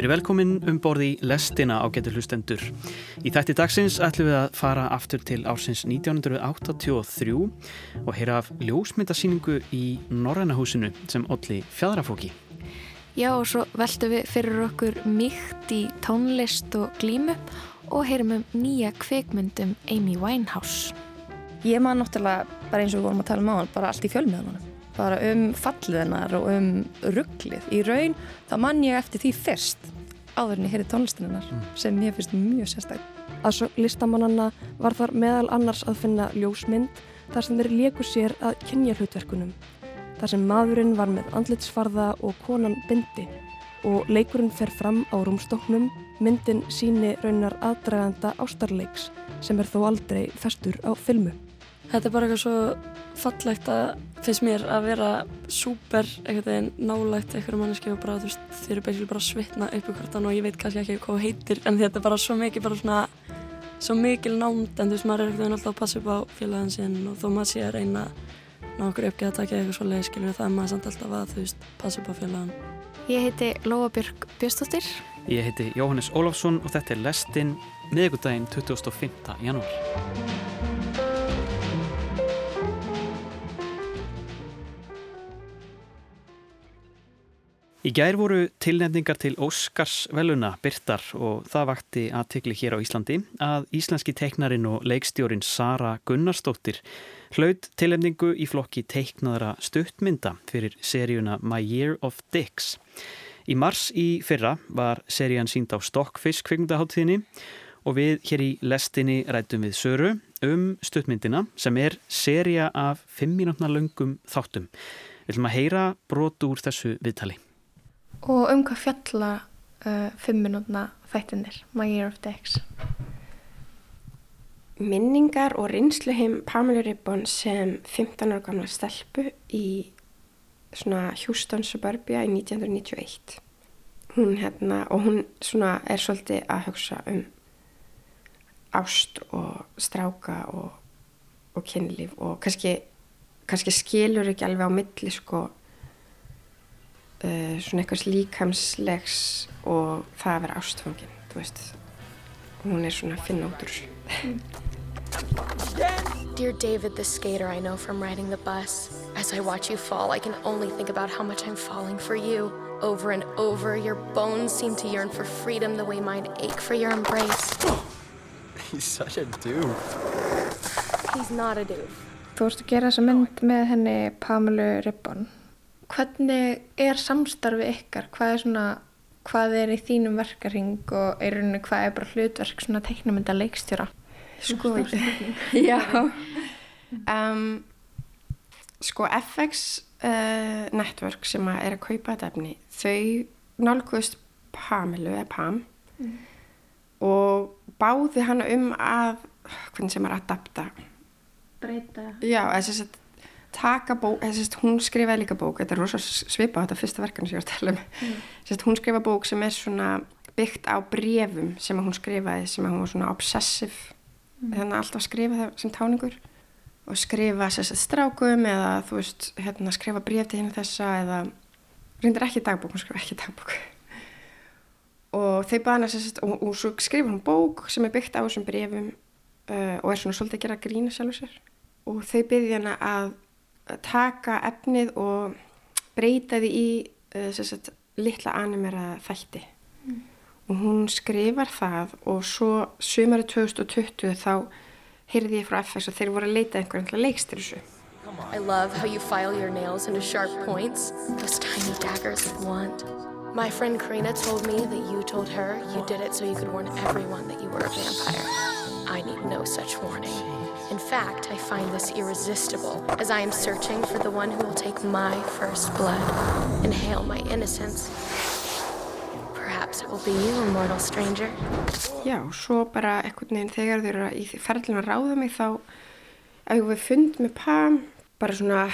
Verið velkomin um borði í lestina á getur hlustendur. Í þætti dagsins ætlum við að fara aftur til ársins 1983 og heyra af ljósmyndasýningu í Norrænahúsinu sem olli fjadrafóki. Já og svo veltum við fyrir okkur mýkt í tónlist og glímu og heyrum um nýja kveikmyndum Amy Winehouse. Ég maður náttúrulega, bara eins og við vorum að tala um á hann, bara allt í fjölmiðanum bara um falliðinnar og um rugglið. Í raun þá mann ég eftir því fyrst áður en ég heyri tónlistinnar mm. sem ég finnst mjög sérstak. Að svo listamannanna var þar meðal annars að finna ljósmynd þar sem þeir leku sér að kynja hlutverkunum. Þar sem maðurinn var með andlitsfarða og konan bindi og leikurinn fer fram á rúmstoknum myndin síni raunar aðdraganda ástarleiks sem er þó aldrei festur á filmu. Þetta er bara eitthvað svo fallegt að finnst mér að vera súper einhvern veginn nálægt einhverju manneski og bara þú veist þeir eru basically bara svitna upp í hvertan og ég veit kannski ekki hvað heitir en þetta er bara svo mikið bara svona svo mikil námt en þú veist maður er veginn alltaf að passa upp á félagin sinn og þó maður sé að reyna ná okkur uppgæða að taka eitthvað svo leið skilur það er maður samt alltaf að þú veist passa upp á félagin. Ég heiti Lóabjörg Björnstóttir. Ég heiti Jóhannes Ólafsson og þetta er Lestin miðugudaginn 25. janúar. Í gær voru tilnefningar til Óskars veluna byrtar og það vakti aðtikli hér á Íslandi að íslenski teiknarin og leikstjórin Sara Gunnarsdóttir hlaut tilnefningu í flokki teiknaðara stuttmynda fyrir seríuna My Year of Dicks. Í mars í fyrra var serían sínd á Stockfish kvikmyndaháttíðinni og við hér í lestinni rættum við Söru um stuttmyndina sem er seria af 5 minútna löngum þáttum. Við ætlum að heyra brotu úr þessu viðtali. Og um hvað fjalla uh, fimm minútna þættinir, My Year of Dex? Minningar og rinsluheim Pamela Ribbon sem 15 ára gamla stelpu í svona Houston suburbia í 1991. Hún hérna, og hún svona er svolítið að hugsa um ást og stráka og, og kynlíf og kannski, kannski skilur ekki alveg á milli sko uh, svona eitthvað líkamslegs og það að vera ástfangin þú veist. Hún er svona út úr Dear David the skater I know from riding the bus. As I watch you fall I can only think about how much I'm falling for you. Over and over your bones seem to yearn for freedom the way mine ache for your embrace. He's such a doof. He's not a doof. Þú vorust að gera þessa mynd með henni Pamela Ribbon Hvernig er samstarfi ykkar? Hvað er, svona, hvað er í þínum verkarhing og er rauninu hvað er bara hlutverk svona teiknumynda leikstjóra? Sko, já. Um, sko FX uh, Network sem að er að kaupa þetta efni, þau nálgust Pamilu eða Pam mm. og báði hana um að, hvernig sem er að adapta. Breyta. Já, þess að taka bók, sérst, hún skrifaði líka bók þetta er rosalega svipað á þetta fyrsta verkan sem ég var að tala um mm. sérst, hún skrifaði bók sem er svona byggt á brefum sem hún skrifaði sem hún var svona obsessiv mm. þannig að alltaf skrifa það sem táningur og skrifa sérst, strákum eða þú veist hérna, skrifa bref til henni þessa eða reyndir ekki dagbók, hún skrifa ekki dagbók og þau sérst og, og svo skrifa hún bók sem er byggt á þessum brefum uh, og er svona svolítið að gera grína sjálfur sér og þau byrði hana að taka efnið og breyta því í uh, sagt, litla animera þætti. Mm. og hún skrifar það og svo sömari 2020 þá heyrði ég frá FX og þeir voru að leita einhverjum leikstir þessu. I love how you file your nails into sharp points those tiny daggers of want. My friend Karina told me that you told her you did it so you could warn everyone that you were a vampire I need no such warning In fact, I find this irresistible as I am searching for the one who will take my first blood, inhale my innocence. Perhaps it will be you, immortal stranger. Já, svo bara ekkert neginn þegar þau eru í ferðlum að ráða mig þá að við fundum með Pam bara svona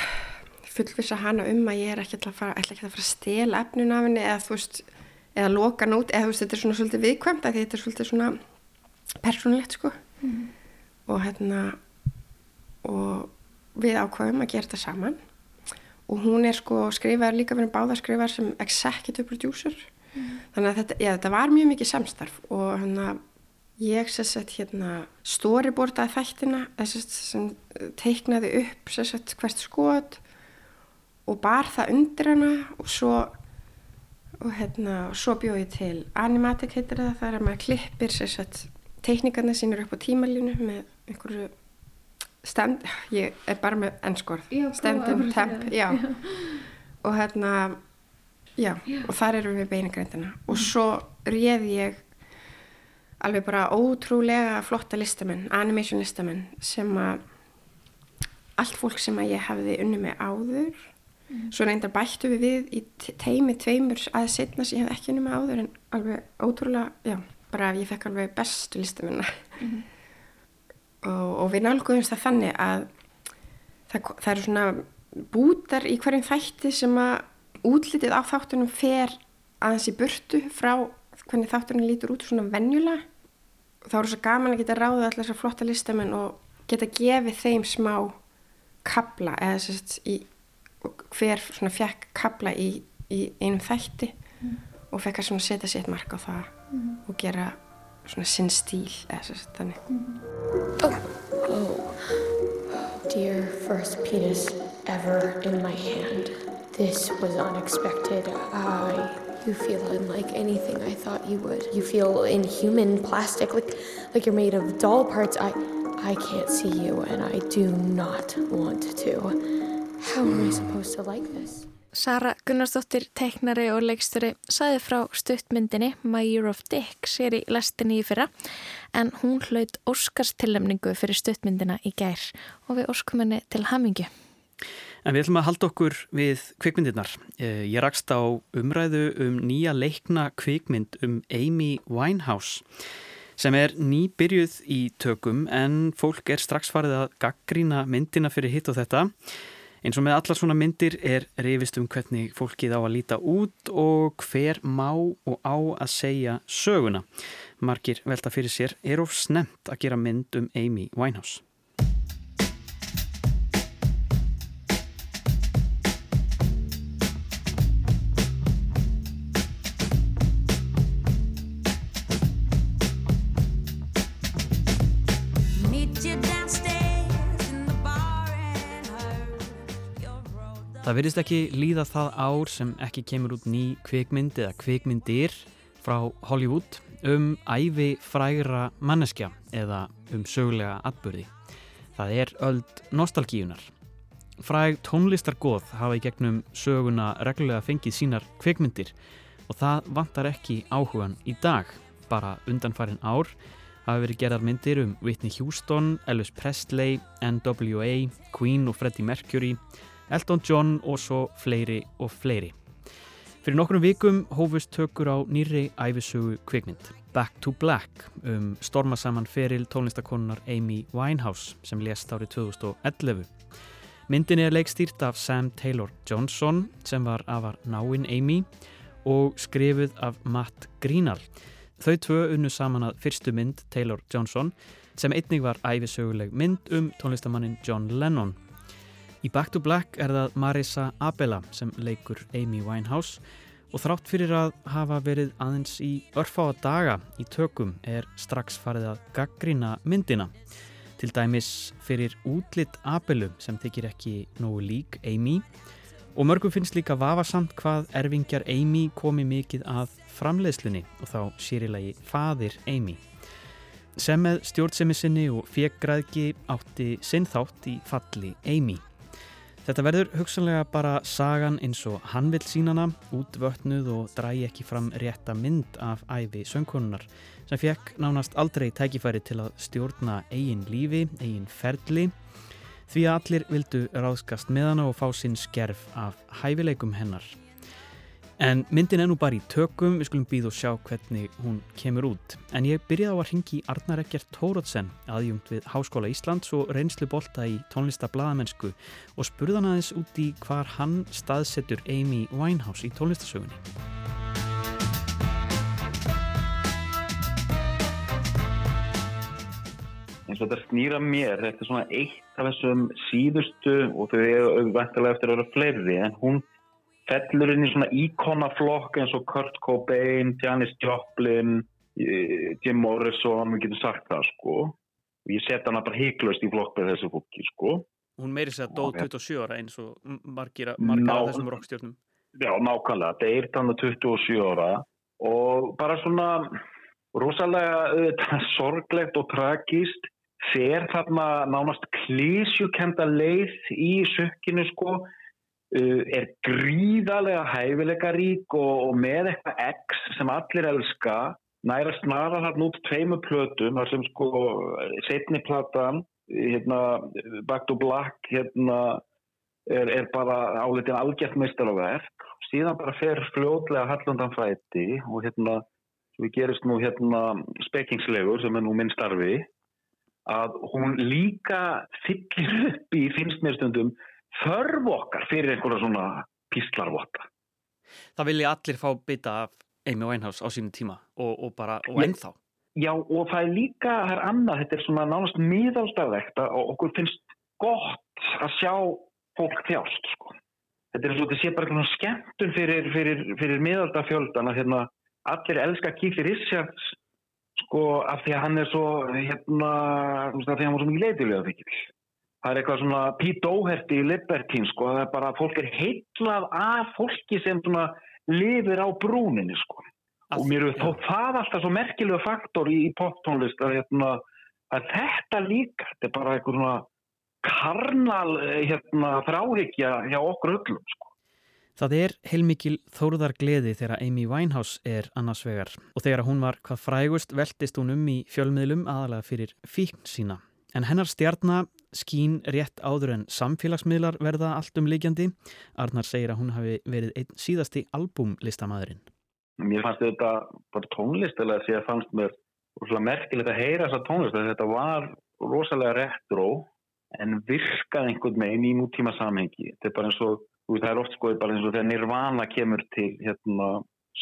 fullvisa hana um að ég er ekki að fara, ekki að fara að stela efnun af henni eða þú veist, eða loka nút eða þú veist, þetta er svona svolítið viðkvæmt að þetta er svolítið svona persónlegt sko mm. og hérna og við ákvæðum að gera þetta saman. Og hún er sko skrifar líka verið báða skrifar sem executive producer. Þannig að þetta, já, þetta var mjög mikið samstarf. Og hann að ég sett hérna storyboardaði þættina sett, sem teiknaði upp sett, hvert skot og bar það undir hana. Og svo og hérna svo bjóði til animatic heitir það. Þar að maður klippir sett, teikningarna sínur upp á tímalínu með einhverju stand, ég er bara með ennskorð stand-in temp já. Já. og hérna já, já, og þar erum við beiningreindina og svo réð ég alveg bara ótrúlega flotta listamenn, animation listamenn sem að allt fólk sem að ég hefði unni með áður. Mm. svo reyndar bættu við við í teimi tveimur að setna sem ég hef ekki unni með áður en alveg ótrúlega, já, bara ég fekk alveg bestu listamenn mm. og, og við nálguðumst það þannig að það, það eru svona bútar í hverjum þætti sem að útlitið á þáttunum fer aðeins í burtu frá hvernig þátturinn lítur út svona vennjula þá er það svo gaman að geta ráðið allar þessar flotta listamenn og geta gefið þeim smá kabla eða sérst í hver svona fjekk kabla í, í einum þætti mm. og fekk að setja sér mark á það mm. og gera svona sinn stíl eða þannig mm. oh. oh Dear first penis ever in my hand This was unexpected I You feel unlike anything I thought you would. You feel inhuman, plastic, like, like you're made of doll parts. I, I can't see you and I do not want to. How am I supposed to like this? Sara Gunnarsdóttir, teiknari og leikstöri, saði frá stuttmyndinni My Year of Dick sér í lastinni í fyrra en hún hlaut Óskars tillemningu fyrir stuttmyndina í gær og við óskum henni til hamingju. En við ætlum að halda okkur við kvikmyndirnar. Eh, ég rakst á umræðu um nýja leikna kvikmynd um Amy Winehouse sem er nýbyrjuð í tökum en fólk er strax farið að gaggrína myndina fyrir hitt og þetta. Eins og með allar svona myndir er reyfist um hvernig fólkið á að líta út og hver má og á að segja söguna. Markir velta fyrir sér er of snemt að gera mynd um Amy Winehouse. Það verðist ekki líða það ár sem ekki kemur út ný kvikmynd eða kvikmyndir frá Hollywood um æfi frægra manneskja eða um sögulega atbyrði. Það er öld nostalgíunar. Fræg tónlistargoð hafa í gegnum söguna reglulega fengið sínar kvikmyndir og það vantar ekki áhugan í dag. Bara undanfærin ár hafa verið gerðar myndir um Whitney Houston, Elvis Presley, NWA, Queen og Freddie Mercury Elton John og svo fleiri og fleiri. Fyrir nokkrum vikum hófust tökur á nýri æfisögu kvikmynd Back to Black um stormasaman feril tónlistakonunnar Amy Winehouse sem lést árið 2011. Myndin er leikstýrt af Sam Taylor Johnson sem var afar náinn Amy og skrifuð af Matt Greenall. Þau tvö unnu saman að fyrstu mynd Taylor Johnson sem einnig var æfisöguleg mynd um tónlistamannin John Lennon Í Back to Black er það Marisa Abela sem leikur Amy Winehouse og þrátt fyrir að hafa verið aðeins í örfáa daga í tökum er strax farið að gaggrina myndina. Til dæmis fyrir útlitt Abelu sem þykir ekki nógu lík Amy og mörgum finnst líka vafasamt hvað erfingjar Amy komi mikið að framleiðslunni og þá sérilagi fadir Amy. Sem með stjórnsemissinni og fjeggræðki átti sinn þátt í falli Amy. Þetta verður hugsanlega bara sagan eins og hann vil sínana, útvötnuð og drægi ekki fram rétta mynd af æfi söngkonunar sem fekk nánast aldrei tækifæri til að stjórna eigin lífi, eigin ferli því að allir vildu ráðskast með hana og fá sinn skerf af hæfileikum hennar. En myndin er nú bara í tökum, við skulum býða og sjá hvernig hún kemur út. En ég byrjaði á að ringi Arnar Ekkert Tórótsen, aðjungt við Háskóla Íslands og reynslu bolta í tónlistablaðamennsku og spurði hann aðeins út í hvar hann staðsettur Amy Winehouse í tónlistasögunni. eins og þetta snýra mér, þetta er svona eitt af þessum síðustu og þau eru auðvæntilega eftir að vera fleiri en hún fellur inn í svona íkonaflokk eins og Kurt Cobain, Janis Joplin, eh, Jim Morrison, við getum sagt það sko. Og ég set hana bara heiklaust í flokk með þessu fólki sko. Hún meiri sér að dó Já, 27 ára eins og margir, af þessum rockstjórnum. Já, nákvæmlega, þetta er þannig 27 ára og bara svona rosalega sorglegt og tragist fer þarna nánast klísjukenda leið í sökkinu sko er gríðarlega hæfileikarík og, og með eitthvað X sem allir elska næra snara þarna út tveimu plötum þar sem sko setni platan hérna Back to Black hérna er, er bara álitin algjört meistaraverk síðan bara fer fljótlega hallandan fæti og hérna við gerist nú hérna spekingslegur sem er nú minn starfi að hún líka fyllir upp í finnst mér stundum þörf okkar fyrir einhverja svona píslarvotta. Það vilja allir fá bytta af Amy Winehouse á sínum tíma og, og bara, og ennþá. Já og það er líka, það er annað, þetta er svona nánast miðaldavegt og okkur finnst gott að sjá fólk þjást sko. Þetta er svo, þetta sé bara eitthvað skemmtun fyrir, fyrir, fyrir miðaldafjöldan að hérna allir elska Keith Richards sko af því að hann er svo hérna, því að hann var svo mikið leitilega þykil. Það er eitthvað svona Pete Doherty í Libertine sko, það er bara að fólk er heitlað af fólki sem svona lifir á brúninni sko Að- og mér er já. þó það alltaf svo merkilega faktor í, í poptónlist að, hérna, að þetta líka, þetta er bara eitthvað svona karnal hérna, þráhyggja hjá okkur öllum sko. Það er heilmikil þóruðar gleði þegar Amy Winehouse er annars vegar og þegar hún var hvað frægust veltist hún um í fjölmiðlum aðalega fyrir fíkn sína. En hennar stjarnar skín rétt áður en samfélagsmiðlar verða allt um líkjandi. Arnar segir að hún hafi verið einn síðasti albúmlistamæðurinn. Mér fannst þetta bara tónlistilega því að fannst mér merkilegt að heyra þessa tónlist þetta var rosalega retro en virkaði einhvern veginn í nútíma samhengi. Þetta er bara eins og, veist, það er oft sko bara eins og þegar Nirvana kemur til hérna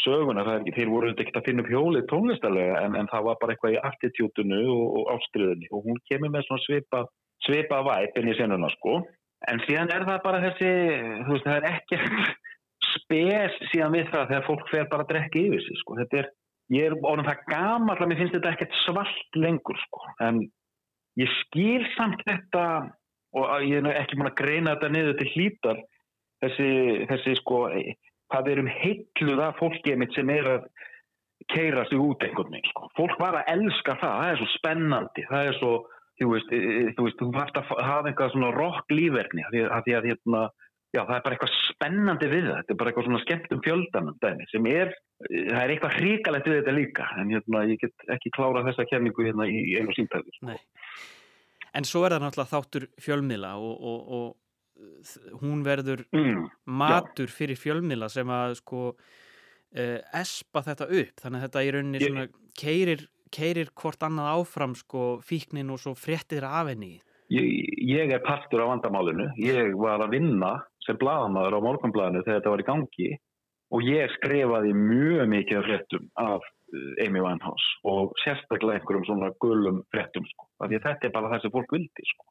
söguna, er þeir voru ekkert að finna upp hjólið tónlistalega en, en það var bara eitthvað í attitútunu og, og ástriðunni og hún kemur með svona svipa, svipa væp inn í senuna sko. En síðan er það bara þessi, þú veist, það er ekkert spes síðan við það þegar fólk fer bara að drekka yfir sig sko. Þetta er, ég er orðin það gamall að mér finnst þetta ekkert svalt lengur sko. En ég skil samt þetta og ég er ekki múin að greina þetta niður til hlítar þessi, þessi sko, hvað er um heilluð af fólkið mitt sem er að keira sig út einhvern veginn sko. Fólk var að elska það, það er svo spennandi, það er svo, þú veist, e, e, þú veist, þú varst að hafa eitthvað svona rock lífverkni, því að, því að hérna, já, það er bara eitthvað spennandi við það, þetta er bara eitthvað svona skemmt um fjöldanum dæmi, sem er, e, það er eitthvað hrikalegt við þetta líka, en hérna, ég get ekki klárað þessa kenningu hérna í einu síntæði. Nei. En svo er það náttúrulega þáttur fjölmiðla og, og, og hún verður Mm. matur fyrir fjölmiðla sem að sko espa þetta upp þannig að þetta í rauninni keirir, keirir hvort annað áfram sko fíknin og svo fréttir af henni Ég, ég er partur á vandamálinu. Ég var að vinna sem blaðamaður á morgunblaðinu þegar þetta var í gangi og ég skrifaði mjög mikið af fréttum af uh, Amy Winehouse og sérstaklega einhverjum svona gulum fréttum sko. Af þetta er bara það sem fólk vildi sko.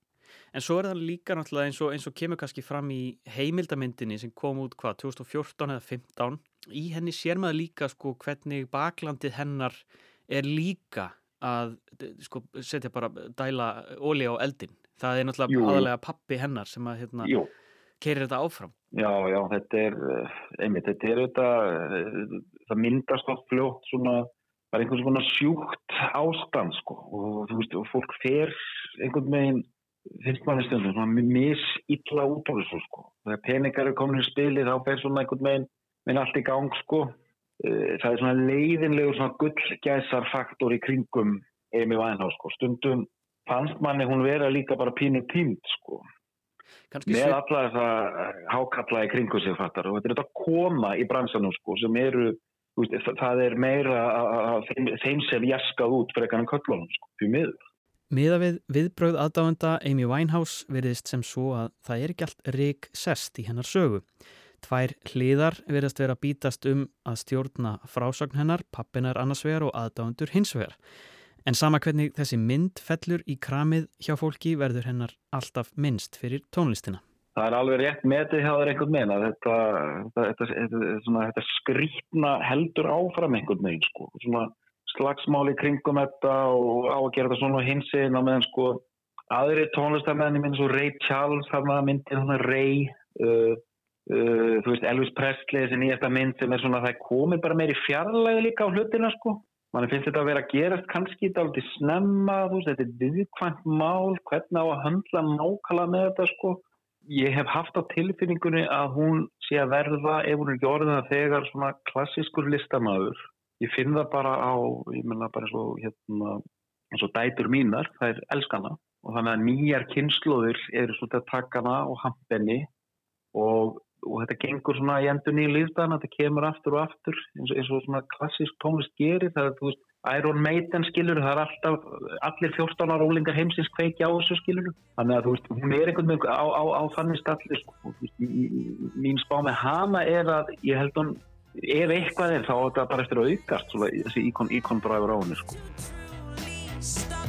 En svo er það líka náttúrulega eins og, eins og kemur kannski fram í heimildamyndinni sem kom út hvað, 2014 eða 15 í henni sér maður líka sko hvernig baklandið hennar er líka að sko setja bara dæla óli á eldin það er náttúrulega Jú. aðalega pappi hennar sem að hérna, keirir þetta áfram já, já, þetta er, uh, einmitt, þetta er þetta, uh, það myndast oft fljótt svona, það er einhvern svona sjúkt ástand sko og þú veist, og fólk fer einhvern veginn finnst manni stundum svona misilla út á þessu sko. Þegar peningar eru komin í spili þá fer svona einhvern veginn minn allt í gang sko. Eh, Það er svona leiðinlegur svona gullgæsar faktor í kringum Amy Winehouse sko. Stundum fannst manni hún vera líka bara pínu tímt sko. kannski Með svip, alla þessa eh, hákalla í kringu sig fattar og þetta er þetta að koma í bransanum sko sem eru, veist, það- það er meira þeim, þeim sem jaskað út fyrir eitthvað köllunum sko, fyrir miður. Miða við viðbrögð aðdáenda Amy Winehouse veriðist sem svo að það er ekki allt rík sest í hennar sögu. Tvær hliðar veriðast vera bítast um að stjórna frásagn hennar, pappinar annars vegar og aðdáendur hins vegar. En sama hvernig þessi mynd fellur í kramið hjá fólki verður hennar alltaf minnst fyrir tónlistina. það er alveg rétt metið hjá þér einhvern veginn að þetta, þetta, þetta, þetta skrítna heldur áfram einhvern veginn sko. svona slagsmáli kringum þetta og á að gera þetta svona hinsinn á meðan sko aðri tónlistarmenni minn svo Ray Charles þarna myndið svona Ray uh, uh, þú veist Elvis Presley þessi nýjasta mynd sem er svona það komi bara meiri fjarlæði líka á hlutina sko. Mann finnst þetta að vera að gerast kannski þetta aldrei snemma, þú veist, þetta er viðkvæmt mál, hvernig á að handla nákala með þetta sko. Ég hef haft á tilfinningunni að hún sé að verða, ef hún er orðin að þegar svona klassískur listamæður ég finn það bara á ég menna bara eins og hérna eins og dætur mínar, það er elskana og þannig að nýjar kynnslóðir eru svona hana og hampenni og, og þetta gengur svona í endur nýju lífdana, þetta kemur aftur og aftur eins og, eins og svona klassísk tónlist gerir, það er þú veist Iron Maiden skilur, það er alltaf allir 14 ára ólingar heimsins kveiki á þessu skilur þannig að þú veist, hún er einhvern veginn á, á, á þannig stalli sko. mín spá með hana er að ég held hún, ef eitthvað er þá er þetta bara eftir að aukast svona, þessi íkonbræður á henni sko.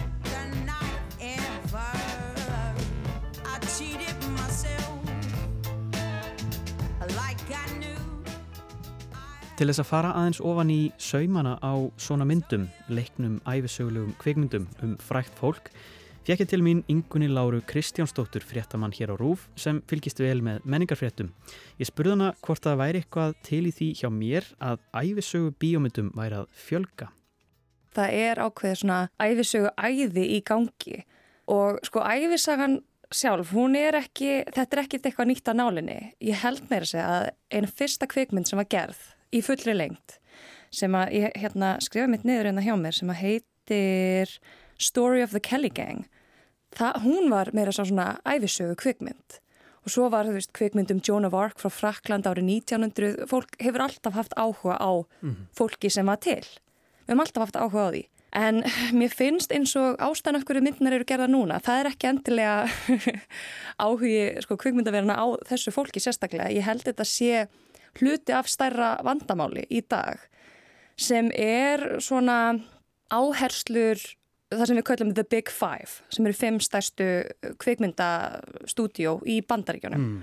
Til þess að fara aðeins ofan í saumana á svona myndum, leiknum æfisögulegum kvikmyndum um frækt fólk, fekk ég til mín yngunni Láru Kristjánsdóttur fréttamann hér á Rúf sem fylgist vel með menningarfréttum. Ég spurði hana hvort það væri eitthvað til í því hjá mér að æfisögu bíómyndum væri að fjölga. Það er ákveðið svona æfisögu æði í gangi og sko æfisagan sjálf, hún er ekki, þetta er ekkert eitthvað nýtt að nálinni. Ég held meira sig að einu fyrsta kvikmynd sem var gerð í fullri lengt sem að ég hérna, skrifa mitt niður hérna hjá mér sem að heitir Story of the Kelly Gang. Það, hún var meira svona æfisögu kvikmynd. Og svo var þú veist kvikmynd um Joan of Arc frá Frakland árið 1900 fólk hefur alltaf haft áhuga á mm. fólki sem var til. Við hefum alltaf haft áhuga á því. En mér finnst eins og ástæðan af hverju myndnar eru gerða núna það er ekki endilega áhugi sko kvikmyndaverðina á þessu fólki sérstaklega. Ég held þetta sé hluti af stærra vandamáli í dag sem er svona áherslur það sem við kallum The Big Five sem eru fimm stærstu kvikmyndastúdjó í bandaríkjónum mm.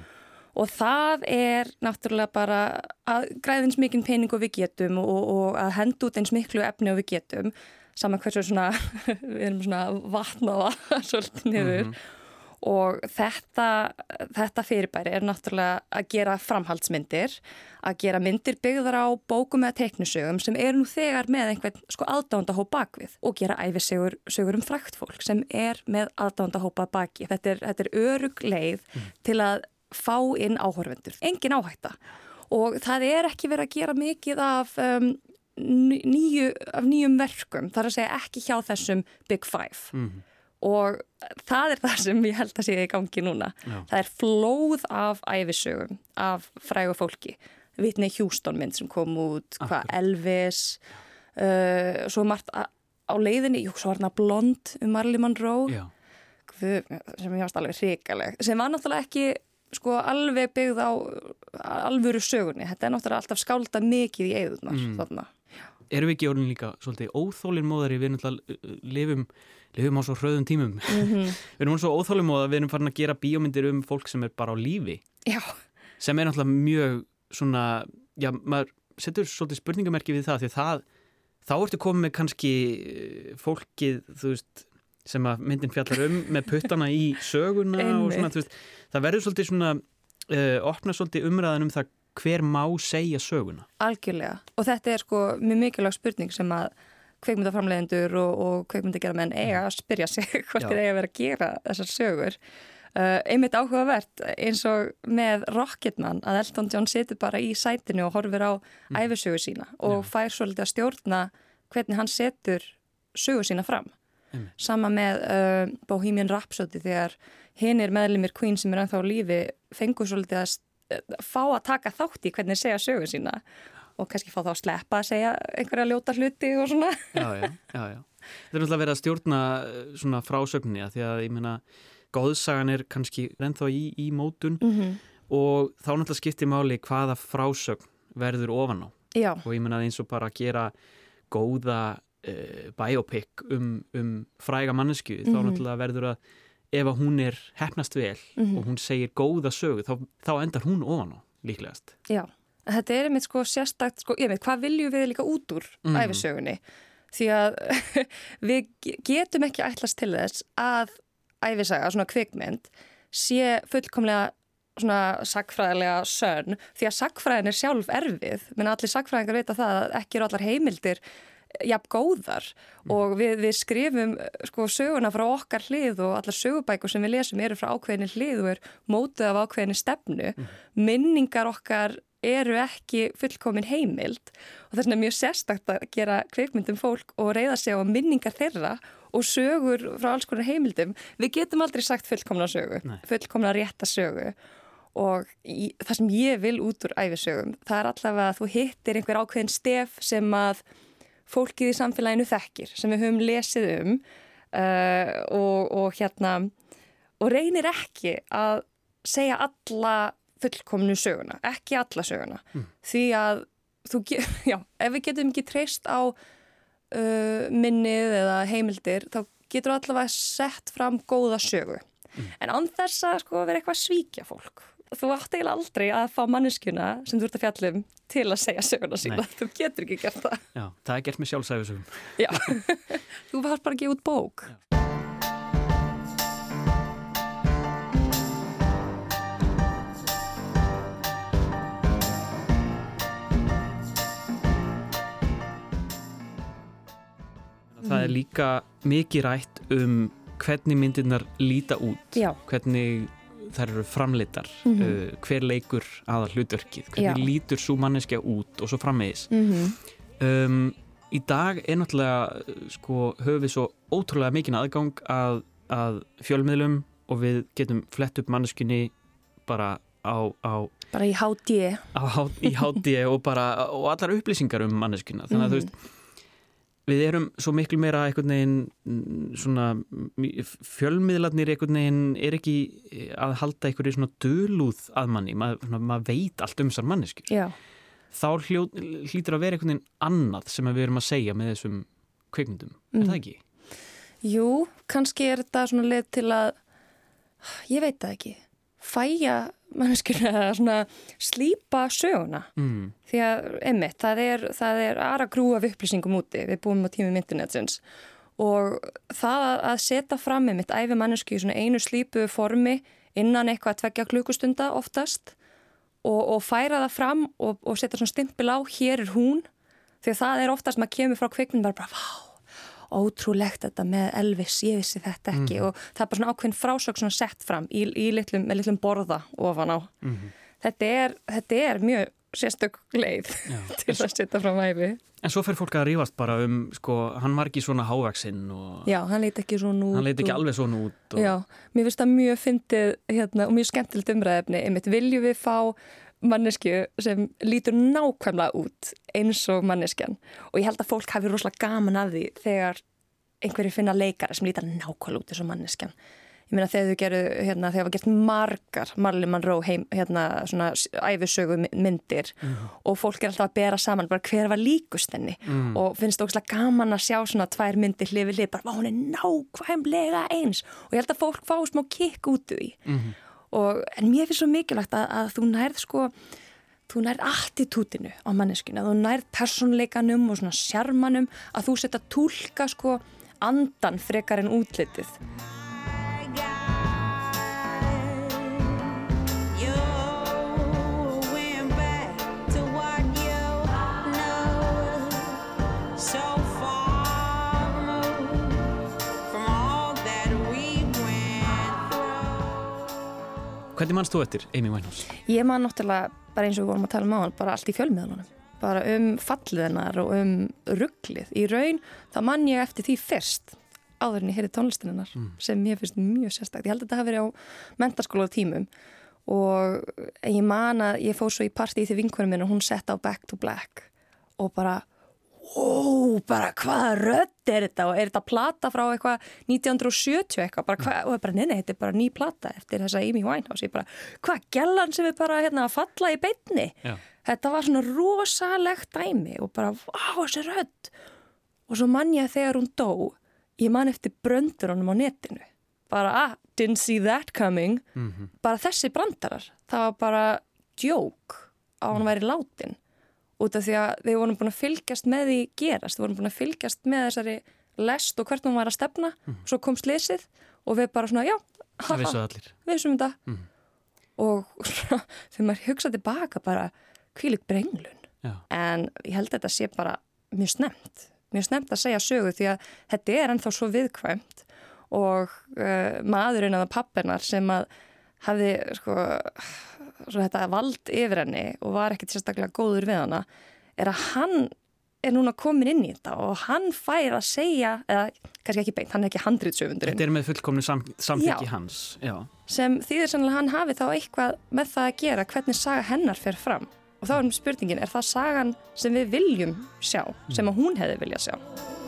og það er náttúrulega bara að græðins mikinn pening og við getum og, og að henda út eins miklu efni og við getum saman hversu svona við erum svona vatnaða svolítið niður. Mm -hmm og þetta, þetta fyrirbæri er náttúrulega að gera framhaldsmyndir, að gera myndir byggðar á bókum eða teiknusögum sem er nú þegar með einhvern sko aðdándahóp bakvið og gera æfisögur sögur um frækt fólk sem er með aðdándahópa baki. Þetta er, þetta er örug leið mm. til að fá inn áhörvendur. Engin áhætta og það er ekki verið að gera mikið af um, nýju, af nýjum verkum, þar að segja ekki hjá þessum Big Five. Mm og það er það sem ég held að sé í gangi núna. Já. Það er flóð af æfisögum, af frægu fólki. Vitni Hjústón mynd sem kom út, hvað, Elvis, uh, svo margt á leiðinni, jú, svo var hérna Blond um Marley Monroe, Hvud, sem ég varst alveg hrikaleg, sem var náttúrulega ekki sko alveg byggð á alvöru sögunni. Þetta er náttúrulega alltaf skálda mikið í eigðunar, mm. Erum við ekki orðin líka svolítið óþólinn móðari við náttúrulega uh, lifum lifum á svo hröðum tímum mm -hmm. við erum svo óþálum og við erum farin að gera bíómyndir um fólk sem er bara á lífi já. sem er náttúrulega mjög svona, já, maður setur svolítið spurningamerki við það því það þá ertu komið með kannski eh, fólkið, þú veist sem að myndin fjallar um með puttana í söguna og svona, þú veist það verður svolítið svona uh, opna svolítið umræðan um það hver má segja söguna. Algjörlega og þetta er sko mjög mikilvæg spurning sem að kveikmyndaframlegendur og, og kveikmyndagerðamenn eiga að spyrja sig hvort þeir eiga að vera að gera þessar sögur. Uh, einmitt áhugavert eins og með Rocketman að Elton John situr bara í sætinu og horfir á mm. æfisögu sína og Já. fær svolítið að stjórna hvernig hann setur sögu sína fram. Mm. Sama með uh, Bohemian Rhapsody þegar hinn er meðlumir Queen sem er ennþá lífi fengur svolítið að fá að taka þátt í hvernig segja sögu sína og kannski fá þá að sleppa að segja einhverja ljóta hluti og svona. Já, já, já, já. Þetta er náttúrulega verið að stjórna eh, svona frásögninni að því að ég meina góðsagan er kannski ennþá í, í mótun mm -hmm. og þá náttúrulega skiptir máli hvaða frásögn verður ofan á. Já. Og ég meina eins og bara að gera góða uh, biopic um, um fræga mannesku, mm -hmm. þá mhm. náttúrulega verður að ef að hún er hefnast vel Mhm. og hún segir góða sögu þá, þá endar hún ofan á líklegast Já, en þetta er einmitt sko sérstakt, sko, ég veit, hvað viljum við líka út úr Mhm. æfisögunni? Því að við ge- getum ekki ætlast til þess að æfisaga, svona kvikmynd, sé fullkomlega svona sagfræðilega sönn, því að sagfræðin er sjálf erfið, menn allir sagfræðingar það að ekki eru allar heimildir jafn góðar. Og við, við skrifum sko söguna frá okkar hlið og allar sögubækur sem við lesum eru frá ákveðinni hlið og er mótið af ákveðinni stefnu. Minningar okkar eru ekki fullkomin heimild og þess vegna er mjög sérstakt að gera kveikmyndum fólk og reyða sig á minningar þeirra og sögur frá alls konar heimildum við getum aldrei sagt fullkomna sögu Nei. fullkomna rétta sögu og í, það sem ég vil út úr æfisögum það er allavega að þú hittir einhver ákveðin stef sem að fólkið í samfélaginu þekkir sem við höfum lesið um uh, og, og hérna og reynir ekki að segja alla fullkomnu söguna, ekki alla söguna. Því að þú, já, ef við getum ekki treyst á uh, minnið eða heimildir þá getur allavega sett fram góða sögu. En án þess að sko vera eitthvað að svíkja fólk þú átt eiginlega aldrei að fá manneskjuna sem þú ert að fjallum til að segja söguna sína, Nei. þú getur ekki gert það. Já, það er gert með sjálfsæfisögum Já, þú varst bara að gefa út bók. Það er líka mikið rætt um hvernig myndirnar líta út Já. hvernig þær eru framleitar Mhm. uh, hver leikur aða hlutverkið hvernig Já. lítur svo manneskja út og svo framvegis Mm um, Í dag er náttúrulega sko, höfum við svo ótrúlega mikinn aðgang að, að fjölmiðlum og við getum flett upp manneskunni bara á, á, Bara í HD. á, há- í hátti og bara og allar upplýsingar um manneskuna þannig að þú Mhm. veist við erum svo miklu meira einhvern veginn mm, svona fjölmiðlarnir einhvern veginn er ekki að halda einhverju svona dölúð að manni, maður veit allt um þessar manneskjur Já. þá hljó, hlýtur að vera einhvern veginn annað sem við erum að segja með þessum kveikmyndum, er Mm. það ekki? Jú, kannski er þetta svona leið til að, ég veit það ekki, fæja svona slípa söguna. Mm. Því að, einmitt, það er, það er aðra grú af upplýsingum úti, við búum á tímum internetsins og það að- setja fram einmitt æfi mannesku í svona einu slípu formi innan eitthvað að tvekja klukkustunda oftast og, og færa það fram og, og setja svona stimpil á, hér er hún, því að það er oftast maður kemur frá kvikmynd bara, bara, vá, ótrúlegt þetta með Elvis, ég vissi þetta ekki og það er bara svona ákveðin frásög svona sett fram í, í litlum, með litlum borða ofan á. Þetta er, þetta er mjög sérstök leið til að setja fram æfi. En svo fer fólk að rífast bara um, sko, hann var ekki svona hávaksinn og Já, hann leit ekki svona út. hann leit ekki og- alveg svona út og, Já, mér finnst það mjög fyndið hérna, og mjög skemmtilegt umræðefni. Einmitt, viljum við fá mannesku sem lítur nákvæmlega út eins og manneskjan. Og ég held að fólk hafi rosalega gaman af því þegar einhverju finna leikara sem lítar nákvæmlega út eins og manneskjan. Ég meina þegar þau geru, hérna, þegar hafa gert margar Marley Monroe heim, hérna, svona æfisögu myndir og fólk er alltaf að bera saman bara hver var líkust henni. Og finnst það ógslag gaman að sjá svona tvær myndir hlið við hlið, bara hún er nákvæmlega eins. Og ég held að fólk fá smá kikk út úr því og, en mér finnst svo mikilvægt að, að þú nærð sko þú nærð attitútinu á manneskinu að þú nærð persónleikanum og svona sjarmanum að þú setja tólka sko andan frekar en útlitið Hvernig mannst þú eftir Amy Winehouse? Ég man náttúrulega bara eins og við vorum að tala um á hann bara allt í fjölmiðlunum. Bara um falliðinnar og um rugglið í raun þá man ég eftir því fyrst áður en ég heyrði tónlistininnar sem ég finnst mjög sérstakt. Ég held að þetta hafi verið á mentarskóla tímum og ég man að ég fóð svo í partí til vinkunum minn og hún sett á Back to Black og bara ó, bara hvaða rödd er þetta? Og er þetta plata frá eitthvað 1970 eitthvað? Bara, hva, og ég bara, neina, þetta er bara ný plata eftir þessa Amy Winehouse, ég bara, hvað gellan sem er bara hérna að falla í beinni. Já. þetta var svona rosalegt dæmi og bara, á, þessi rödd. Og svo mann ég að þegar hún dó ég man eftir bröndurunum á netinu. Bara, ah, didn't see that coming. Mm -hmm. bara þessi brandarar það var bara djók á hann væri látin út af því að þeir voru búin að fylgjast með því gerast, þeir voru búin að fylgjast með þessari lest og hvert hún var að stefna. Svo kom slísið og við bara svona já, haha, við vissum þetta. Mhm. og þegar maður hugsa tilbaka bara hvílik brenglun. Já. en ég held að þetta sé bara mjög snemt, mjög snemt að segja sögu því að þetta er ennþá svo viðkvæmt. Og uh, maðurinn eða pappinar sem að hafði sko, þetta vald yfir henni og var ekkert sérstaklega góður við hana er að hann er núna komin inn í þetta og hann fær að segja, eða kannski ekki beint, hann er ekki handrýtsöfundurinn Þetta er með fullkomni sam, samþyggi hans. Já. sem þýðir sannlega hann hafi þá eitthvað með það að gera hvernig saga hennar fer fram og þá er spurningin, er það sagan sem við viljum sjá, sem að hún hefði viljað sjá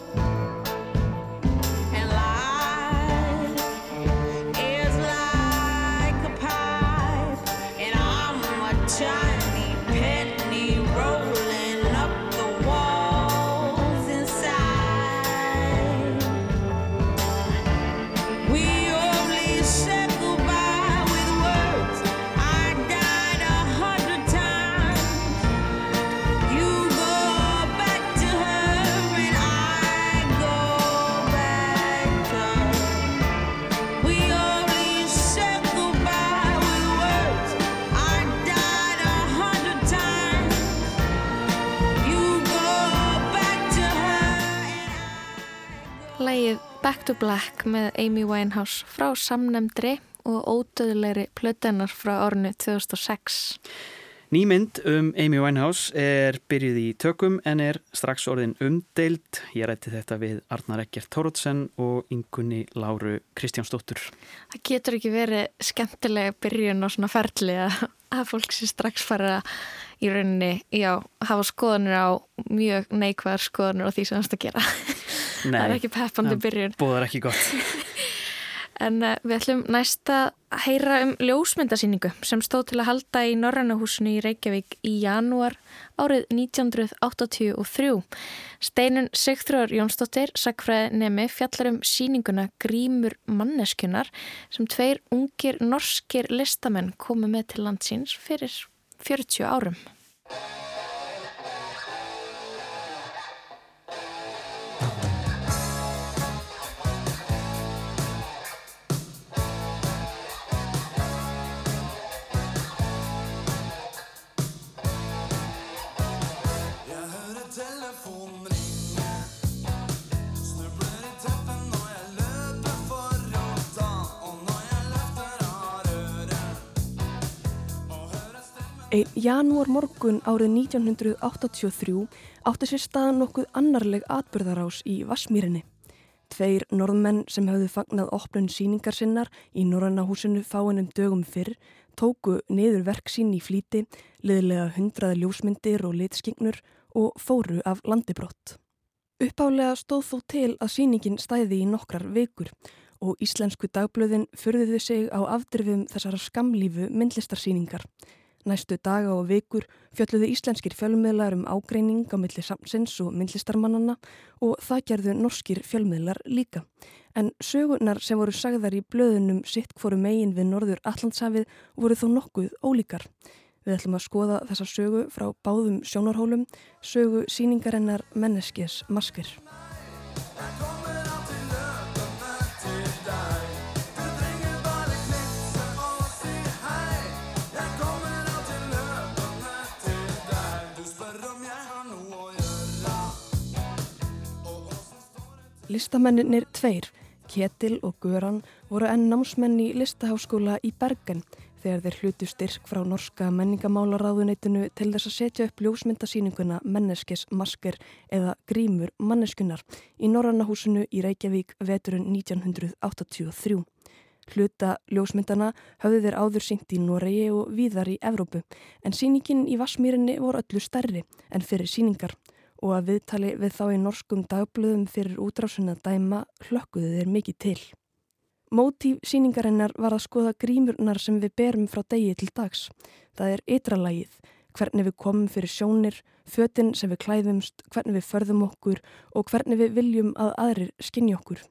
Lægið Back to Black með Amy Winehouse frá samnemndri og ódöðulegri plötennar frá árinu 2006. Nýmynd um Amy Winehouse er byrjuð í tökum en er strax orðin umdeild. Ég rætti þetta við Arnar Ekkert Tórótsen og yngunni Láru Kristjánsdóttur. Það getur ekki verið skemmtilega byrjun og svona ferli að, fólk sé strax fara í rauninni, já, hafa skoðanir á mjög neikvæðar skoðanir á því sem það er að gera. það er ekki peppandi byrjun. Bóðar ekki gott. En uh, við ætlum næst að heyra um ljósmyndasýningu sem stóð til að halda í Norrannahúsinu í Reykjavík í janúar árið 1983. Steinun Sigþróður Jónsdóttir, sagfræði nemi, fjallar um sýninguna Grímur manneskunar sem tveir ungir norskir listamenn komu með til landsins fyrir 40 árum. Einn janúar morgun árið 1983 átti sér staðan nokkuð annarleg atbyrðarás í Vassmýrinni. Tveir norðmenn sem hafðu fagnað opnun síningar sinnar í Norrannahúsinu fáinum dögum fyrr tóku niður verk sín í flíti, liðlega hundraði ljósmyndir og litskyngnur og fóru af landibrott. Uppálega stóð þó til að síningin stæði í nokkrar vikur og íslensku dagblöðin förðuðu sig á afdrifum þessara skamlífu myndlistarsýningar. Næstu daga og vikur fjölluðu íslenskir fjölmiðlar um ágreining á milli samsins og myndlistarmannana og það gerðu norskir fjölmiðlar líka. En sögunar sem voru sagðar í blöðunum sitt hvoru megin við norður Allandshafið voru þó nokkuð ólíkar. Við ætlum að skoða þessa sögu frá báðum sjónarhólum, sögu síningarinnar Menneskes maskir. Listamennir tveir, Ketil og Göran, voru enn námsmenn í listaháskóla í Bergen þegar þeir hlutu styrk frá norska menningamálaráðuneytinu til þess að setja upp ljósmyndasýninguna Menneskes masker eða Grímur manneskunar í Norrannahúsinu í Reykjavík veturinn 1983. Hluta ljósmyndana höfðu þeir áður sínt í Noregi og víðar í Evrópu en sýningin í Vassmýrinni voru öllu stærri en fyrir sýningar og að viðtali við þá í norskum dagblöðum fyrir útrásun að dæma hlökkuðu þeir mikið til. Mótíf síningarinnar var að skoða grímurnar sem við berum frá degi til dags. Það er ytralægið, hvernig við komum fyrir sjónir, fötinn sem við klæðumst, hvernig við förðum okkur og hvernig við viljum að aðrir skinni okkur.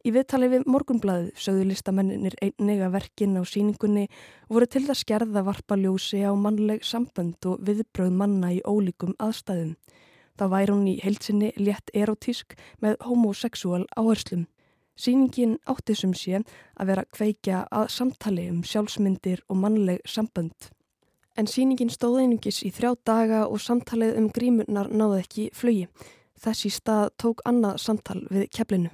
Í viðtali við morgunblæðið sögðu listamennir einnig að verkin á síningunni voru til það skerða varpa ljósi á mannleg sambönd og viðbröð manna í ólíkum aðstæðum. Þá væri hún í heilsinni létt erotísk með homosexual áherslum. Sýningin átti sem sé að vera kveikja að samtali um sjálfsmyndir og mannleg sambönd. En sýningin stóð einungis í þrjá daga og samtalið um grímurnar náði ekki flögi. Þessi stað tók annað samtal við keflinu.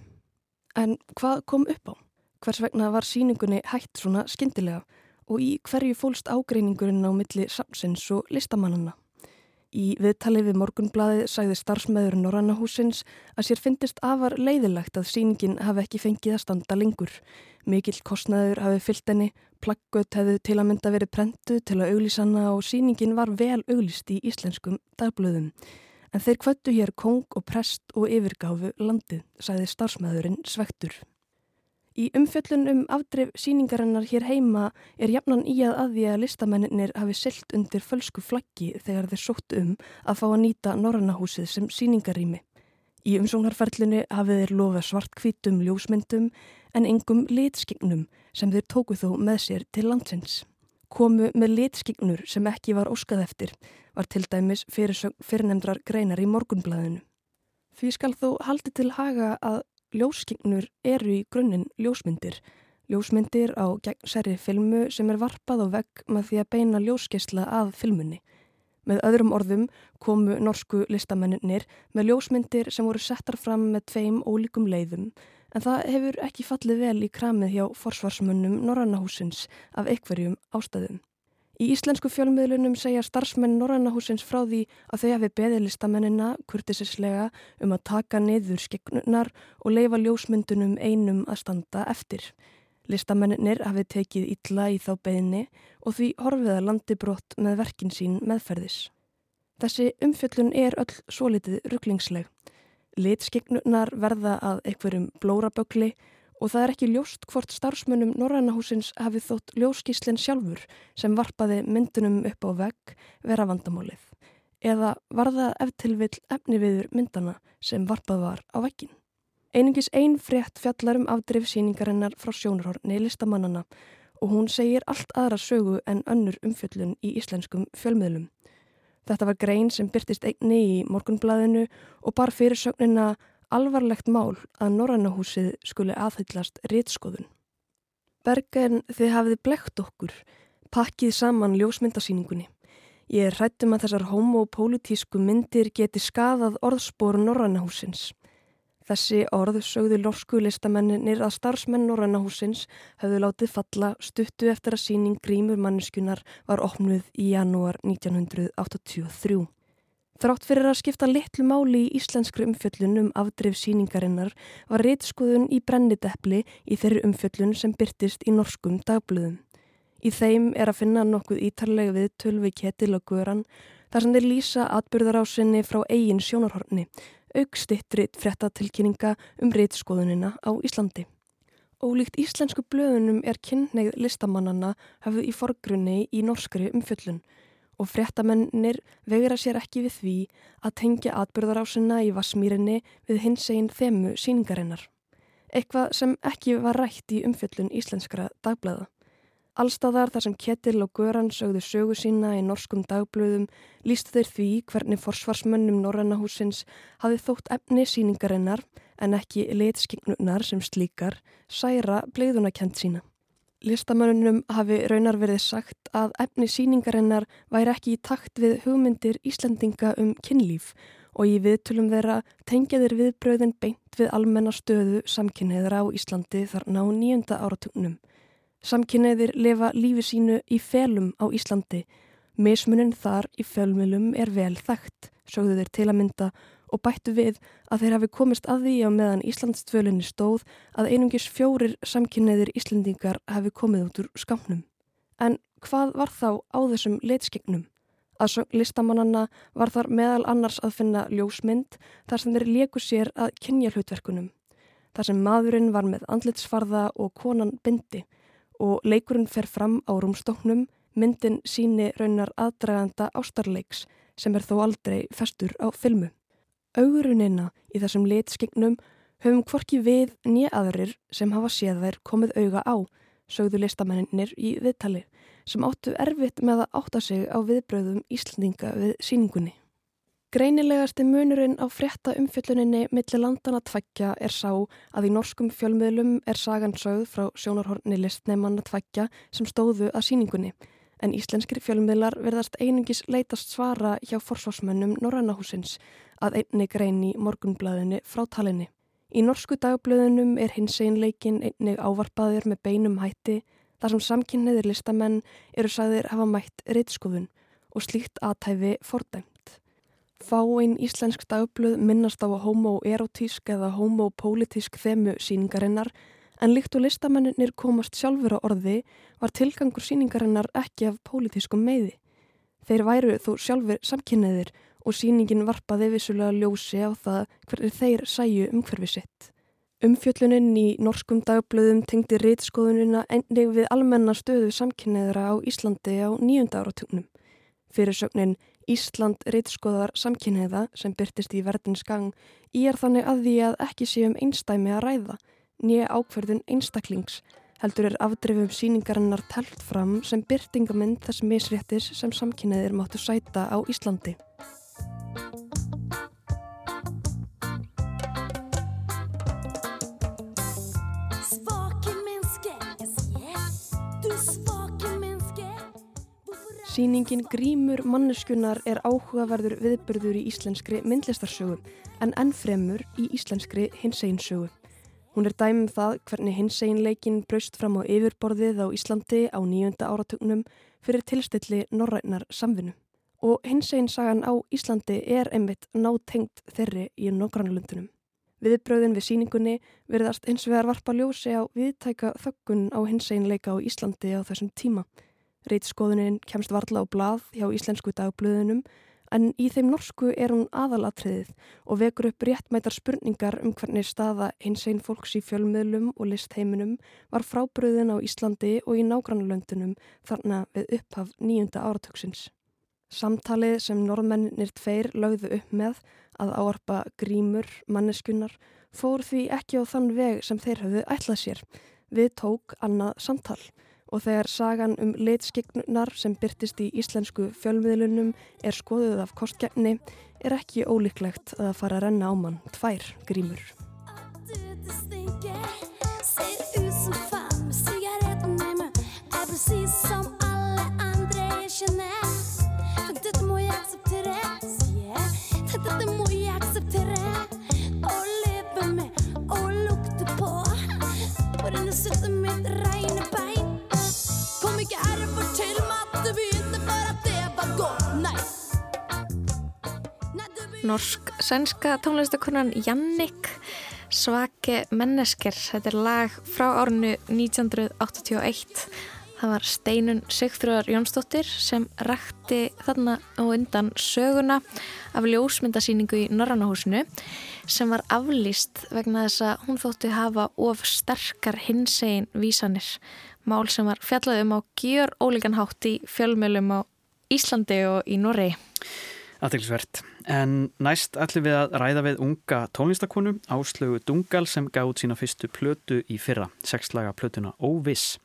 En hvað kom upp á? Hvers vegna var sýningunni hægt svona skyndilega og í hverju fólst ágreiningurinn á milli samsins og listamannana? Í viðtali við morgunbladið sagði starfsmæður Norrannahúsins að sér fyndist afar leiðilegt að sýningin hafi ekki fengið að standa lengur. Mikill kostnaður hafi fyllt henni, plaggöt hefðu til að mynda verið prentu til að auglísanna og sýningin var vel auglist í íslenskum dagblöðum. En þeir kvöttu hér kong og prest og yfirgáfu landið, sagði starfsmæðurinn svektur. Í umfjöllun um afdrif síningarinnar hér heima er jafnan í að að því að listamennir hafi silt undir fölsku flaggi þegar þeir sótt um að fá að nýta Norrannahúsið sem síningarými. Í umsóknarferlinu hafið þeir lofa svartkvítum ljósmyndum en engum litskignum sem þeir tóku þó með sér til landsins. Komu með litskignur sem ekki var óskað eftir var til dæmis fyrirnemdrar greinar í morgunblæðinu. Því skal þó haldi til haga að ljósskignur eru í grunninn ljósmyndir. Ljósmyndir á gegnsæri filmu sem er varpað á vegg með því að beina ljóskeisla að filmunni. Með öðrum orðum komu norsku listamennir með ljósmyndir sem voru settar fram með tveim ólíkum leiðum en það hefur ekki fallið vel í kramið hjá forsvarsmönnum Norrannahúsins af einhverjum ástæðum. Í íslensku fjölmiðlunum segja starfsmenn Norrannahúsins frá því að þau hafi beðið listamennina kurtisislega um að taka niður skegnunar og leifa ljósmyndunum einum að standa eftir. Listamennir hafi tekið illa í þá beðinni og því horfiða landibrott með verkin sín meðferðis. Þessi umfjöllun er öll svolítið rugglingsleg. Litskegnunar verða að einhverjum blórabögli og það er ekki ljóst hvort starfsmönnum Norrannahúsins hafi þótt ljóskíslinn sjálfur sem varpaði myndunum upp á vegg vera vandamálið eða var það eftirvill efni viður myndana sem varpað var á veggin. Einungis ein frétt fjallar um afdrif síningarinnar frá sjónurhorni listamannana og hún segir allt aðra sögu en önnur umfjöllun í íslenskum fjölmiðlum. Þetta var grein sem byrtist einni í morgunblæðinu og bar fyrir sögnina alvarlegt mál að Norrannahúsið skuli aðhyllast rétskoðun. Bergen þið hafið blekt okkur, pakkið saman ljósmyndasýningunni. Ég hrættum að þessar homopolítísku myndir geti skadað orðspor Norrannahúsins. Þessi orð sögðu lorsku listamennir að starfsmenn Norrannahúsins hafðu látið falla stuttu eftir að síning grímur manneskunar var opnuð í janúar 1983. Þrátt fyrir að skipta litlu máli í íslenskri umfjöllun um afdrif síningarinnar var reytskoðun í brennidepli í þeirri umfjöllun sem byrtist í norskum dagblöðum. Í þeim er að finna nokkuð ítarlega við tölvi ketil og guran þar sem þeir lýsa atbyrðarásinni frá eigin sjónarhorni, aukstittrit frettatilkynninga um reytskoðunina á Íslandi. Ólíkt íslensku blöðunum er kynneið listamannana hafið í forgrunni í norskri umfjöllun og fréttamennir vegra sér ekki við því að tengja atbyrðarásina í Vassmýrinni við hins einn þemu síningarinnar. Eitthvað sem ekki var rætt í umfjöllun íslenskra dagblæða. Allstaðar þar sem Ketil og Göran sögðu sögu sína í norskum dagblöðum líst þeir því hvernig forsvarsmönnum Norrannahúsins hafi þótt efni síningarinnar en ekki leitskingnunar sem slíkar særa bleiðunakent sína. Listamönnunum hafi raunar verið sagt að efni síningarinnar væri ekki í takt við hugmyndir Íslandinga um kynlíf og í viðtölum þeirra tengjaðir viðbröðin beint við almennastöðu samkynneðra á Íslandi þarna á nýjunda áratugnum. Samkynneðir lifa lífi sínu í felum á Íslandi. Mismunin þar í fjölmjölum er vel þekkt, sögðu þeir til að mynda og bættu við að þeir hafi komist að því á meðan Íslandstvölinni stóð að einungis fjórir samkynneðir Íslandingar hafi komið út úr skamnum. En hvað var þá á þessum leitskignum? Að listamannanna var þar meðal annars að finna ljósmynd þar sem þeir leku sér að kynja hlutverkunum. Þar sem maðurinn var með andlitsfarða og konan bindi og leikurinn fer fram á rúmstóknum, myndin síni raunar aðdraganda ástarleiks sem er þó aldrei festur á filmu. Augurunina í þessum litskignum Höfum hvorki við nýja aðrir sem hafa séð þær komið auga á, sögðu listamennir í viðtali, sem áttu erfitt með að átta sig á viðbröðum Íslandinga við síningunni. Greinilegasti munurinn á frétta umfjölluninni milli landana tveggja er sá að í norskum fjölmiðlum er sagan sögð frá sjónarhorni listneimanna tveggja sem stóðu að síningunni, en íslenskir fjölmiðlar verðast einungis leitast svara hjá forsvarsmönnum Norrannahúsins að einni grein í morgunblæðinni frá talinni. Í norsku dagblöðunum er hins einleikin einnig ávarpaður með beinum hætti þar sem samkynniðir listamenn eru sagðir hafa mætt reytskofun og slíkt aðtæfi fordæmt. Fáinn íslensk dagblöð minnast á homoerotísk eða homopolítisk þemu síningarinnar en líkt og listamennir komast sjálfur á orði var tilgangur síningarinnar ekki af pólitískum meiði. Þeir væru þó sjálfur samkynniðir og síningin varpaði vissulega ljósi á það hvernig þeir sæju umhverfi sitt. Umfjöllunin í norskum dagblöðum tengdi reytskoðunina ennig við almenna stöðu samkynniðra á Íslandi á nýjunda áratugnum. Fyrirsögnin Ísland reytskoðar samkynniða sem byrtist í verðins gang í er þannig að því að ekki sé um einstæmi að ræða, nýja ákverðun einstaklings, heldur er afdrifum síningarinnar telt fram sem byrtingamind þess misréttis sem samkynniðir máttu sæta á Íslandi. Sýningin Grímur manneskunar er áhugaverður viðbyrður í íslenskri myndlistarsögu en ennfremur í íslenskri hinseginsögu. Hún er dæmum það hvernig hinsegin braust fram á yfirborðið á Íslandi á nýjunda áratugnum fyrir tilstilli norrænar samvinnu. Og hinsegin sagan á Íslandi er einmitt nátengt þeirri í nokkranlundunum. Viðbröðin við síningunni verðast hins vegar varpa ljósi á viðtæka þöggun á hinseginleika á Íslandi á þessum tíma. Reitskoðunin kemst varla á blað hjá íslensku dagblöðunum en í þeim norsku er hún aðalatriðið og vekur upp réttmætar spurningar um hvernig staða hinsegin fólks í fjölmiðlum og listheiminum var frábröðin á Íslandi og í nágrannlöndunum þarna við upphaf nýjunda áratöksins. Samtalið sem norðmennir tveir lögðu upp með að áarpa grímur manneskunnar fór því ekki á þann veg sem þeir höfðu ætlað sér. Við tók annað samtal og þegar sagan um litskignunar sem byrtist í íslensku fjölmiðlunum er skoðuð af kostgefni er ekki ólíklegt að fara að renna á mann tvær grímur. Norsk-sænska tónlistakonan Jannik Svake mennesker. Þetta er lag frá árinu 1981. Það var Steinun Sigþrúðar Jónsdóttir sem rækti þarna á undan söguna af ljósmyndasýningu í Norrannahúsinu sem var aflýst vegna þess að hún þótti hafa of sterkar hinsegin vísanir. Mál sem var fjallað um á gjör ólíkan hátt í fjölmjölum á Íslandi og í Noregi. Aðtilsvert. En næst ætlum við að ræða við unga tónlistakonu Áslögu Dungal sem gaf út sína fyrstu plötu í fyrra, sexlaga plötuna Óviss.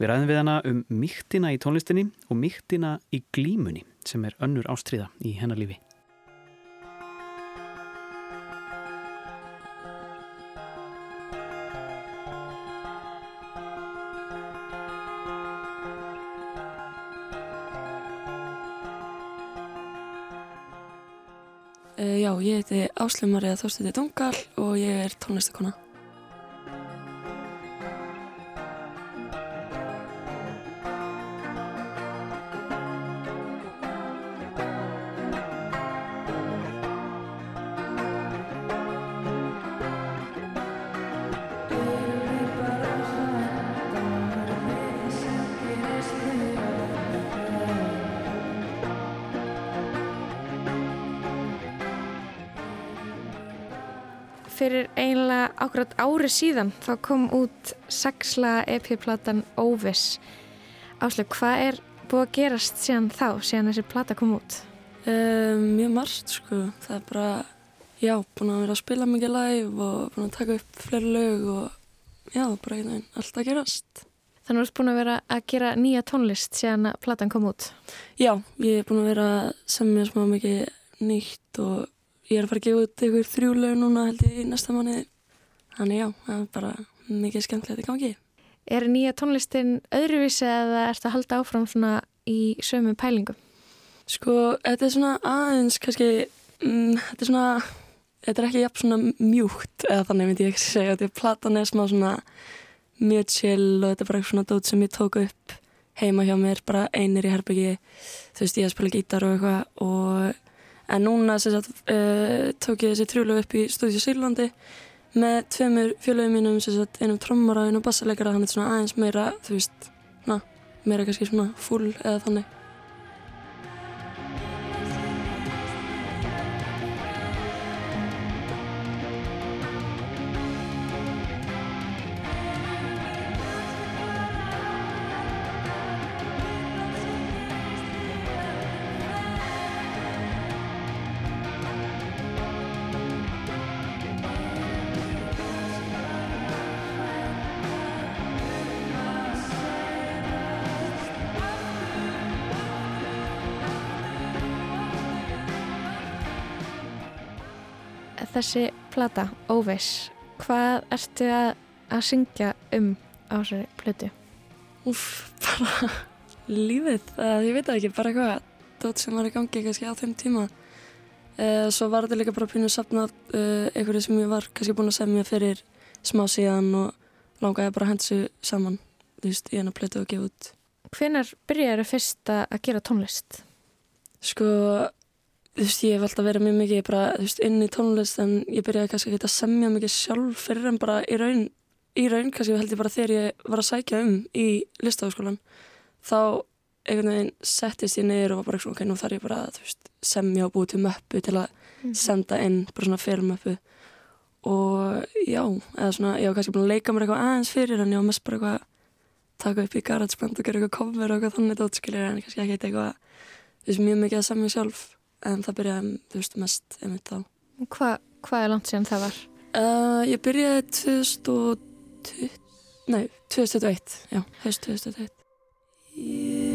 Við ræðum við hana um mýktina í tónlistinni og mýktina í glímunni sem er önnur ástriða í hennar lífi. Já, ég heiti Áslum Marja Þorstiti Dungal og ég er tónlistakona. Fyrir einlega ákvæmt ári síðan þá kom út sexla EP-platan Óviss. Áslega, hvað er búið að gerast síðan þá, síðan þessi plata kom út? Uh, mjög margt, sko. Það er bara já, búin að vera að spila mikið live og búin að taka upp fleiri lög og já, bara einhvern veginn allt að gerast. Þannig að þú ert búin að vera að gera nýja tónlist síðan að platan kom út. Já, ég er búin að vera sem mér smá mikið nýtt og ég er að fara að gefa út einhver þrjú lög núna held ég í næsta mánuði. Þannig já, það er bara mikið skemmtilegt í gangi. Er nýja tónlistin öðruvísi eða ert að halda áfram svona í sömu pælingum? Sko, þetta er svona aðeins kannski, mm, þetta er svona, þetta er ekki jafn svona mjúkt eða þannig myndi ég ekki segja. Þetta er platan er smá svona mjög chill og þetta er bara eitthvað svona dót sem ég tók upp heima hjá mér, bara einir í herbyggi, þú veist, ég að spila gítar og eitthvað og en núna sagt uh, tók ég þessi trjúlu upp í stúdíu Sýrlandi með tveimur fjölögum mínum sagt einum trommara og einum bassaleikara þannig svona aðeins meira, þú veist, na, meira kannski svona full eða þannig. Þessi plata, Óveis, hvað ertu að, að syngja um á þessari plötu? Úf, bara lífið, uh, ég veit ekki, bara eitthvað dót sem var í gangi kannski á þeim tíma. Uh, svo var þetta líka bara pínu sapnað uh, einhverju sem ég var kannski búin að semja fyrir smá síðan og langaði bara að hensu saman, þú veist, í hennar plötu og gefa út. Hvenar byrjar þau fyrst að gera tónlist? Sko, þú veist, ég hef alltaf verið mjög mikið bara, veist, inn í tónlist en ég byrjaði kannski ekki að semja mikið sjálf fyrir en bara í raun, í raun kannski held ég bara þegar ég var að sækja um í listafaskólan þá einhvern veginn settist ég niður og var bara ok, nú þarf ég bara að, semja og búið til möppu til að senda inn bara svona fyrirmöppu og já, eða svona, ég var kannski búin að leika mér eitthvað aðeins fyrir en ég var mest bara eitthvað að taka upp í garageband og gera eitthvað cover og eitthvað þannig dótskilir en kannski ekki eitthvað, þú veist, mjög mikið að semja sjálf en það byrjaði, þú veist, mest einmitt þá. Hva, hvað er langt síðan það var? Uh, ég byrjaði 2020, nei, 2021, já, haust 2021. Ég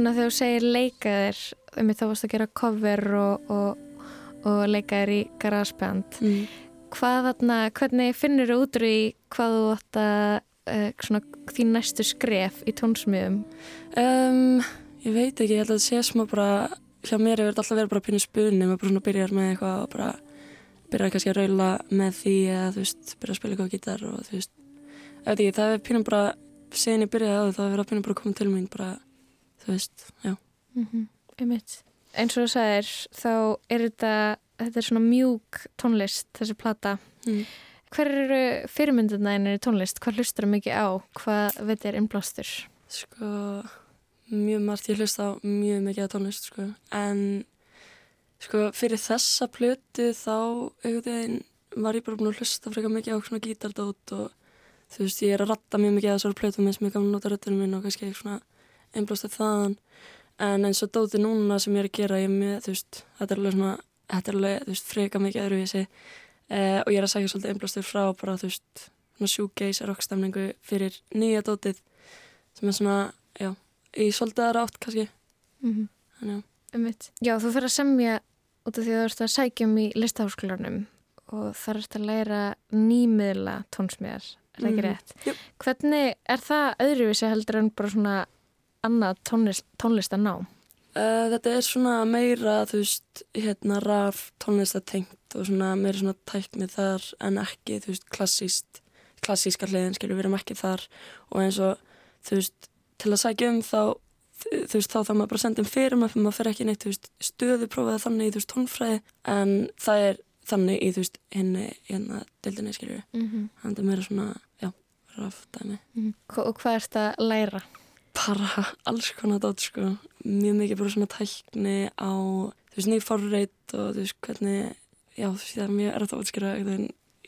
Svona þegar þú segir leika þér, um þá varst að gera cover og, og, og leika þér í garageband. Mm. Hvernig finnur þú út úr í hvað þú átt að, uh, svona, þín næstu skref í tónsmiðum? Um, ég veit ekki, ég held að það sé smá bara, hjá mér hefur þetta alltaf verið bara pínu spunni, maður bara svona byrjar með eitthvað og bara byrjar kannski að raula með því eða þú veist, byrjar að spila eitthvað á gítar og þú veist, ég veit ekki, það er pínu bara, síðan ég byrjaði á því, það hefur verið pínu bara koma til mín bara, þú veist, já. Mm -hmm. Eins og þú sagðir, þá er þetta, þetta er svona mjúk tónlist, þessi plata. Mm. Hver eru fyrirmyndina einir í tónlist? Hvað hlustur það mikið á? Hvað veit er innblástur? Sko, mjög margt ég hlusta á mjög mikið að tónlist, sko, en sko, fyrir þessa plötu þá, einhvern veginn, var ég bara búin að hlusta frekar mikið á svona gítardót og þú veist, ég er að ratta mjög mikið að þessari plötu með sem ég gamla nota röttunum minn og kannski svona einblósta þaðan en eins og dóti núna sem ég er að gera ég er með, þú veist, þetta er alveg svona þetta er alveg, þú veist, freka mikið öðruvísi eh, og ég er að sækja svolítið einblóstur frá bara, þú veist, svona shoegaze rockstemningu fyrir nýja dótið sem er svona, já í svolítið aðra átt kannski Mm -hmm. en já, Einmitt. Já, þú fyrir að semja út af því að þú ert að sækja um í listaháskólanum og þar ert að læra nýmiðla tónsmiðar, er það ekki Mhm. rétt? Jú. Hvernig er það öðruvísi heldur en bara svona annað tónlist, tónlist að ná? Uh, þetta er svona meira, þú veist, hérna raf tónlistatengt og svona meira svona tæknið þar en ekki, þú veist, klassíst, klassíska hliðin, skilur, við erum ekki þar og eins og, þú veist, til að sækja um þá þú veist, þá þá maður bara sendum fyrir maður, maður fer ekki neitt, þú veist, stöðuprófið þannig í, þú veist, tónfræði, en það er þannig í, þú veist, henni, hérna, deildinni, skiljur, Mm -hmm. þannig að meira svona, já, rafdæmi. Og hvað ert að læra? Bara alls konar dót, sko, mjög mikið bara svona tækni á, þú veist, nýjum forreit og, þú veist, hvernig, já, þú veist, það er mjög erfitt að útskýra,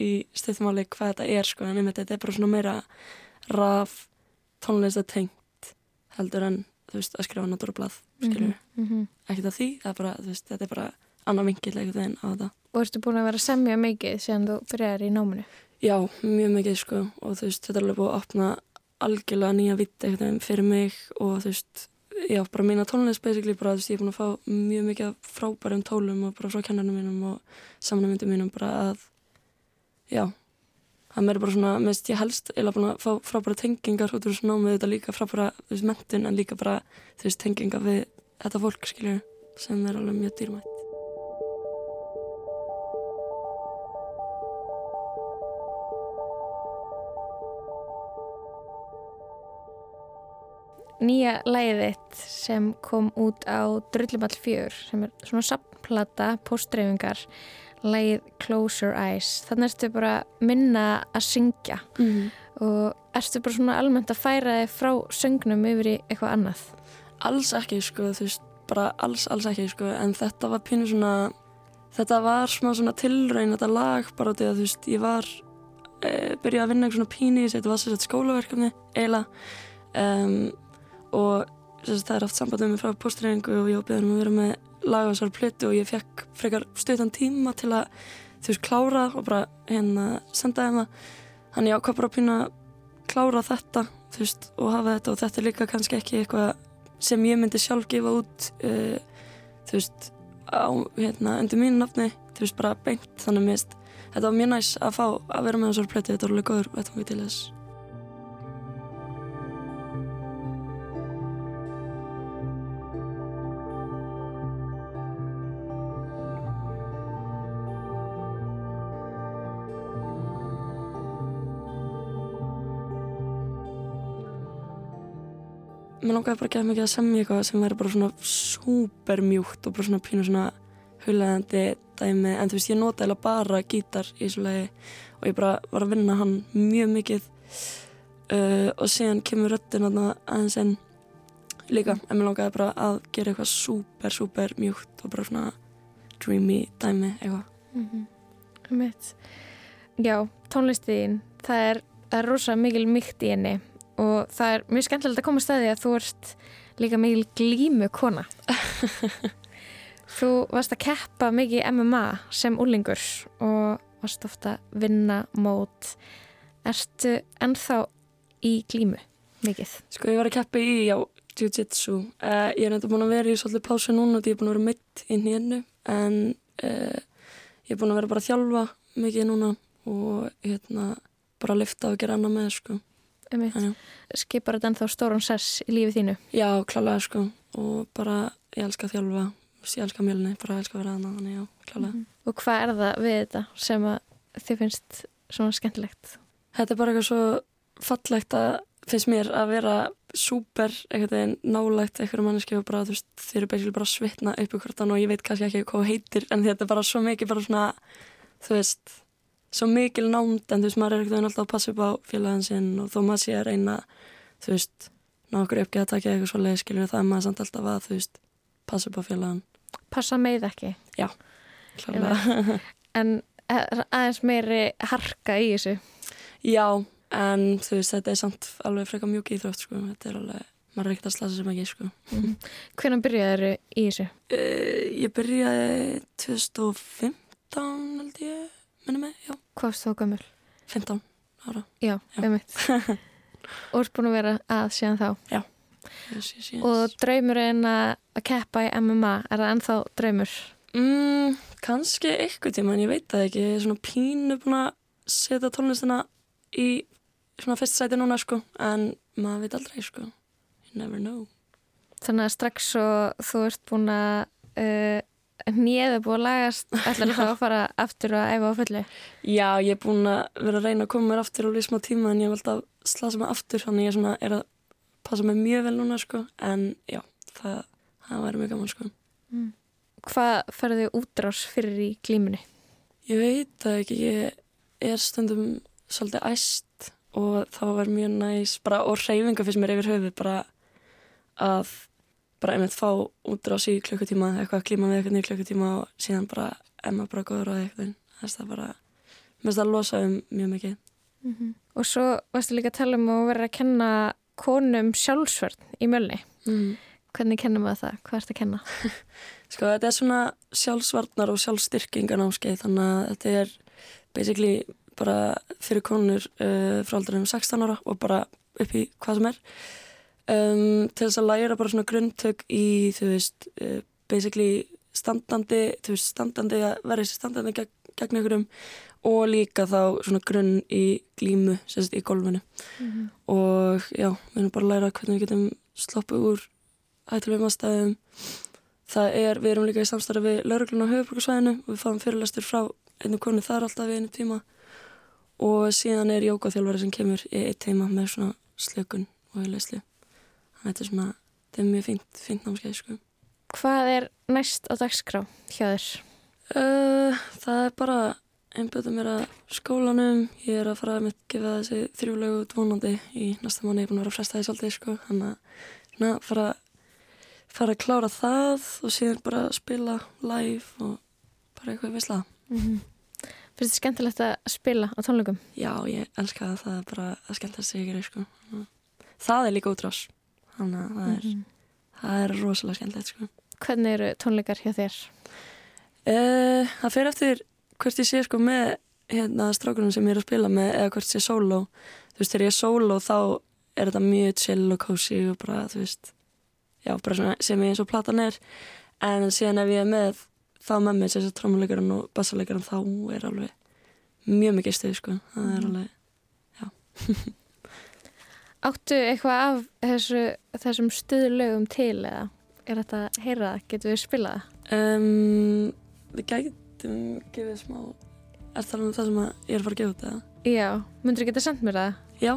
í styrþmáli hvað þetta er, sko, en einmitt, þetta er bara svona meira raf tónlistatengt heldur en þú veist að skrifa náttúrulega blað skilur, Mm -hmm. ekkert að því það er bara, veist, þetta er bara annar vingil einhvern veginn á þetta. Og ertu búin að vera semja mikið síðan þú byrjar í náminu? Já, mjög mikið sko og þú veist, þetta er alveg búið að opna algjörlega nýja vitt veginn fyrir mig og þú veist, já, bara mína tónlist basically bara, þú veist, ég er búin að fá mjög mikið frábærum tólum og bara frá kennarnum mínum og samnumyndum mínum bara að já, það meður bara svona, mest ég helst eða búin að fá frábæra tengingar út úr þessu námið þetta líka frábæra, þú veist, mentun en líka bara, þú veist, tengingar við þetta fólk, skiljur, sem er alveg mjög dýrmætt. Nýja lægið þitt sem kom út á Drullumall 4 sem er svona sammplata, postdreyfingar, lægið Close Your Eyes. Þannig ertu bara minna að syngja Mm. og ertu bara svona almennt að færa þig frá söngnum yfir í eitthvað annað. Alls ekki, sko, þú veist, bara alls, alls ekki, sko, en þetta var pínu svona, þetta var smá svona tilraun, þetta lag bara því að, þú veist, ég var, e, byrjaði að vinna eitthvað svona pínu í þessu, þetta var sér skólaverkefni, eiginlega, um, og þess, það er haft samband um mig frá postreiningu og ég var beðin um að vera með lag á þessari plötu og ég fekk frekar stöðan tíma til að, þú veist, klára og bara hérna senda það, þannig ákvað bara að pínu að klára þetta, þú veist, og hafa þetta og þetta er líka kannski ekki eitthvað sem ég myndi sjálf gefa út uh, þú veist á, hérna, undir mínu nafni þú veist, bara beint, þannig mist þetta var mjög næs að fá að vera með þessar plötu þetta var alveg góður vettvangi til þess mér langaði bara ekki að mikið að semja eitthvað sem væri bara svona súper mjúkt og bara svona pínu svona hulaðandi dæmi. En þú veist ég nota eða bara gítar í þessu lagi og ég bara var að vinna hann mjög mikið. Uh, og síðan kemur röttin aðeins en líka. En mér langaði bara að gera eitthvað súper súper mjúkt og bara svona dreamy dæmi eitthvað. Mm -hmm. Já, tónlistiðin, það er, er rosa mikil mýkt í henni og það er mjög skemmtilegt að koma að staði að þú ert líka mikil glímu kona. þú varst að keppa mikið MMA sem úlingur og varst ofta að vinna mót. Ertu ennþá í glímu mikið? Sko ég var að keppa í, já, jiu-jitsu. Uh, ég er enda búin að vera í svolítið pásu núna og ég er búin að vera mitt í nýjönnu en uh, ég er búin að vera bara að þjálfa mikið núna og hérna bara að lifta og gera annað með, sko. En já. Skipar þetta ennþá stóran sess í lífið þínu? Já, klálega, sko. Og bara, ég elska að þjálfa, ég elska mjölni, bara elska að vera annað, þannig já, klálega. Og hvað er það við þetta sem að þið finnst svona skemmtilegt? Þetta er bara eitthvað svo fallegt að finnst mér að vera súper einhvern veginn nálægt einhverju manneski og bara þú veist þeir eru basically bara svitna upp í hvortan og ég veit kannski ekki hvað heitir en þetta er bara svo mikið bara svona þú veist svo mikil nánd en þú veist maður er einhvern veginn alltaf að passa upp á félagin sinn og þó maður sé að reyna þú veist ná okkur uppgeð að taka eitthvað svo leið skilur það maður samt alltaf að þú veist passa upp á félagin Passa með ekki? Já, klálega En aðeins meiri harka í þessu? Já, en þú veist, þetta er samt alveg frekar mjög íþrótt, sko. Þetta er alveg, maður er ekkert að slasa sem ekki, sko. Mm. Hvernig byrjaði í þessu? Uh, ég byrjaði 2015, held ég, minni mig, já. Hvað varst þú gömul? 15 ára. Já, Já. einmitt. Og erst búin að vera að síðan þá? Já. Yes, yes, yes. Og draumurinn að keppa í MMA, er það ennþá draumur? Mm, kannski eitthvað tíma, en ég veit það ekki. Ég er svona pínu búin að setja tónlistina í svona fyrst sæti núna, sko. En maður veit aldrei, sko. You never know. Þannig að strax og þú ert búin að uh, nýðið búin að lagast. Ætlar þá að fara aftur og æfa á fullu? Já, ég er búin að vera að reyna að koma mér aftur alveg í smá tíma en ég hef alltaf slasa mig aftur þannig ég svona er að passa mig mjög vel núna sko. En já, það, það væri mjög gaman sko. Hvað ferðu útrás fyrir í glímunni? Ég veit það ekki, ég er stundum svolítið æst og það var mjög næs bara, og reyfinga fyrst mér yfir höfuð bara að bara einmitt fá útrás í klukkutíma eitthvað að klíma við eitthvað nýr klukkutíma og síðan bara emma bara góður á eitthvað þess að bara, mér finnst það að losa um mjög mikið Og svo varstu líka að tala um að vera að kenna konum sjálfsvörn í mjölni. mm. Hvernig kennum við það? Hvað ertu að kenna? Sko þetta er svona sjálfsvarnar og sjálfstyrkinganámskeið þannig að þetta er basically bara fyrir konur uh, frá aldrinum 16 ára og bara upp í hvað sem er um, til þess að læra bara svona grunntök í þú veist uh, basically standandi þú veist standandi að vera þessi standandi gegn, gegn einhverjum og líka þá svona grunn í glímu sérst í golfinu og já, við erum bara að læra hvernig við getum sloppið úr hættulegum aðstæðum. Það er, við erum líka í samstarfi við lauruglun á höfuborgarsvæðinu og við fáum fyrirlestur frá einu konu þar alltaf við einu tíma. Og síðan er jókaþjálfari sem kemur í eitt teima með svona slökun og að þetta er svona, þetta er mjög fínt, fínt námskeið sko. Hvað er næst á dagskrá hjá þér? Uh, það er bara einbjöða mér að skólanum ég er að fara að mitt gefa þessi þrjúlegu dvonandi í næsta manni ég er búin að vera að fresta því svolítið sko þannig að fara, fara að klára það og síðan bara spila live og bara eitthvað veist það Finnst þið skemmtilegt að spila á tónleikum? Já, ég elska það, það er bara að skemmta sig ykkur sko. það er líka útrás þannig að það er, það er rosalega skemmtilegt sko. Hvernig eru tónleikar hjá þér? Uh, það fer eftir hvert ég sé sko með hérna strákunum sem ég er að spila með eða hvert ég sé solo þú veist þegar ég er solo þá er þetta mjög chill og cozy og bara þú veist já bara svona sem ég eins og platan er. En síðan ef ég er með þá með mig þess að trómuleikaran og bassaleikaran þá er alveg mjög mikið stuð sko. Það er alveg Áttu eitthvað af þessu, þessum stuðlögum til eða er þetta að heyra það? Getur við spilað það? um, við gætum gefið smá er það um það sem að ég er að fara að gefa eða? Já, myndur þú geta sendt mér það? Já,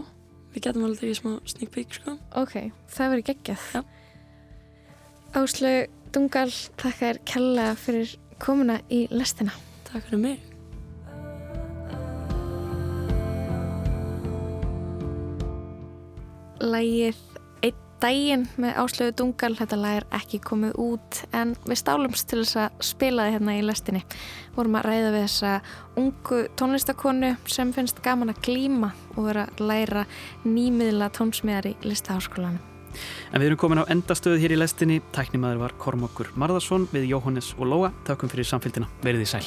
við getum alveg tekið smá sneak peek sko Ok, það verður geggjað. Já. Áslu Dungal, þakka þér kella fyrir komuna í lestina. Takk fyrir mig Lægið Einn daginn með Áslögu Dungal, þetta lag er ekki komið út en við stálumst til þess að spila það hérna í lestinni. Vorum að ræða við þessa ungu tónlistakonu sem finnst gaman að glíma og vera að læra nýmiðla tónsmiðar í listaháskólanum. En við erum komin á endastöðu hér í lestinni. Tæknimaður var Kormokur Marðarsson við Jóhannes og Lóa. Takkum fyrir samfélgina. Verðið sæl.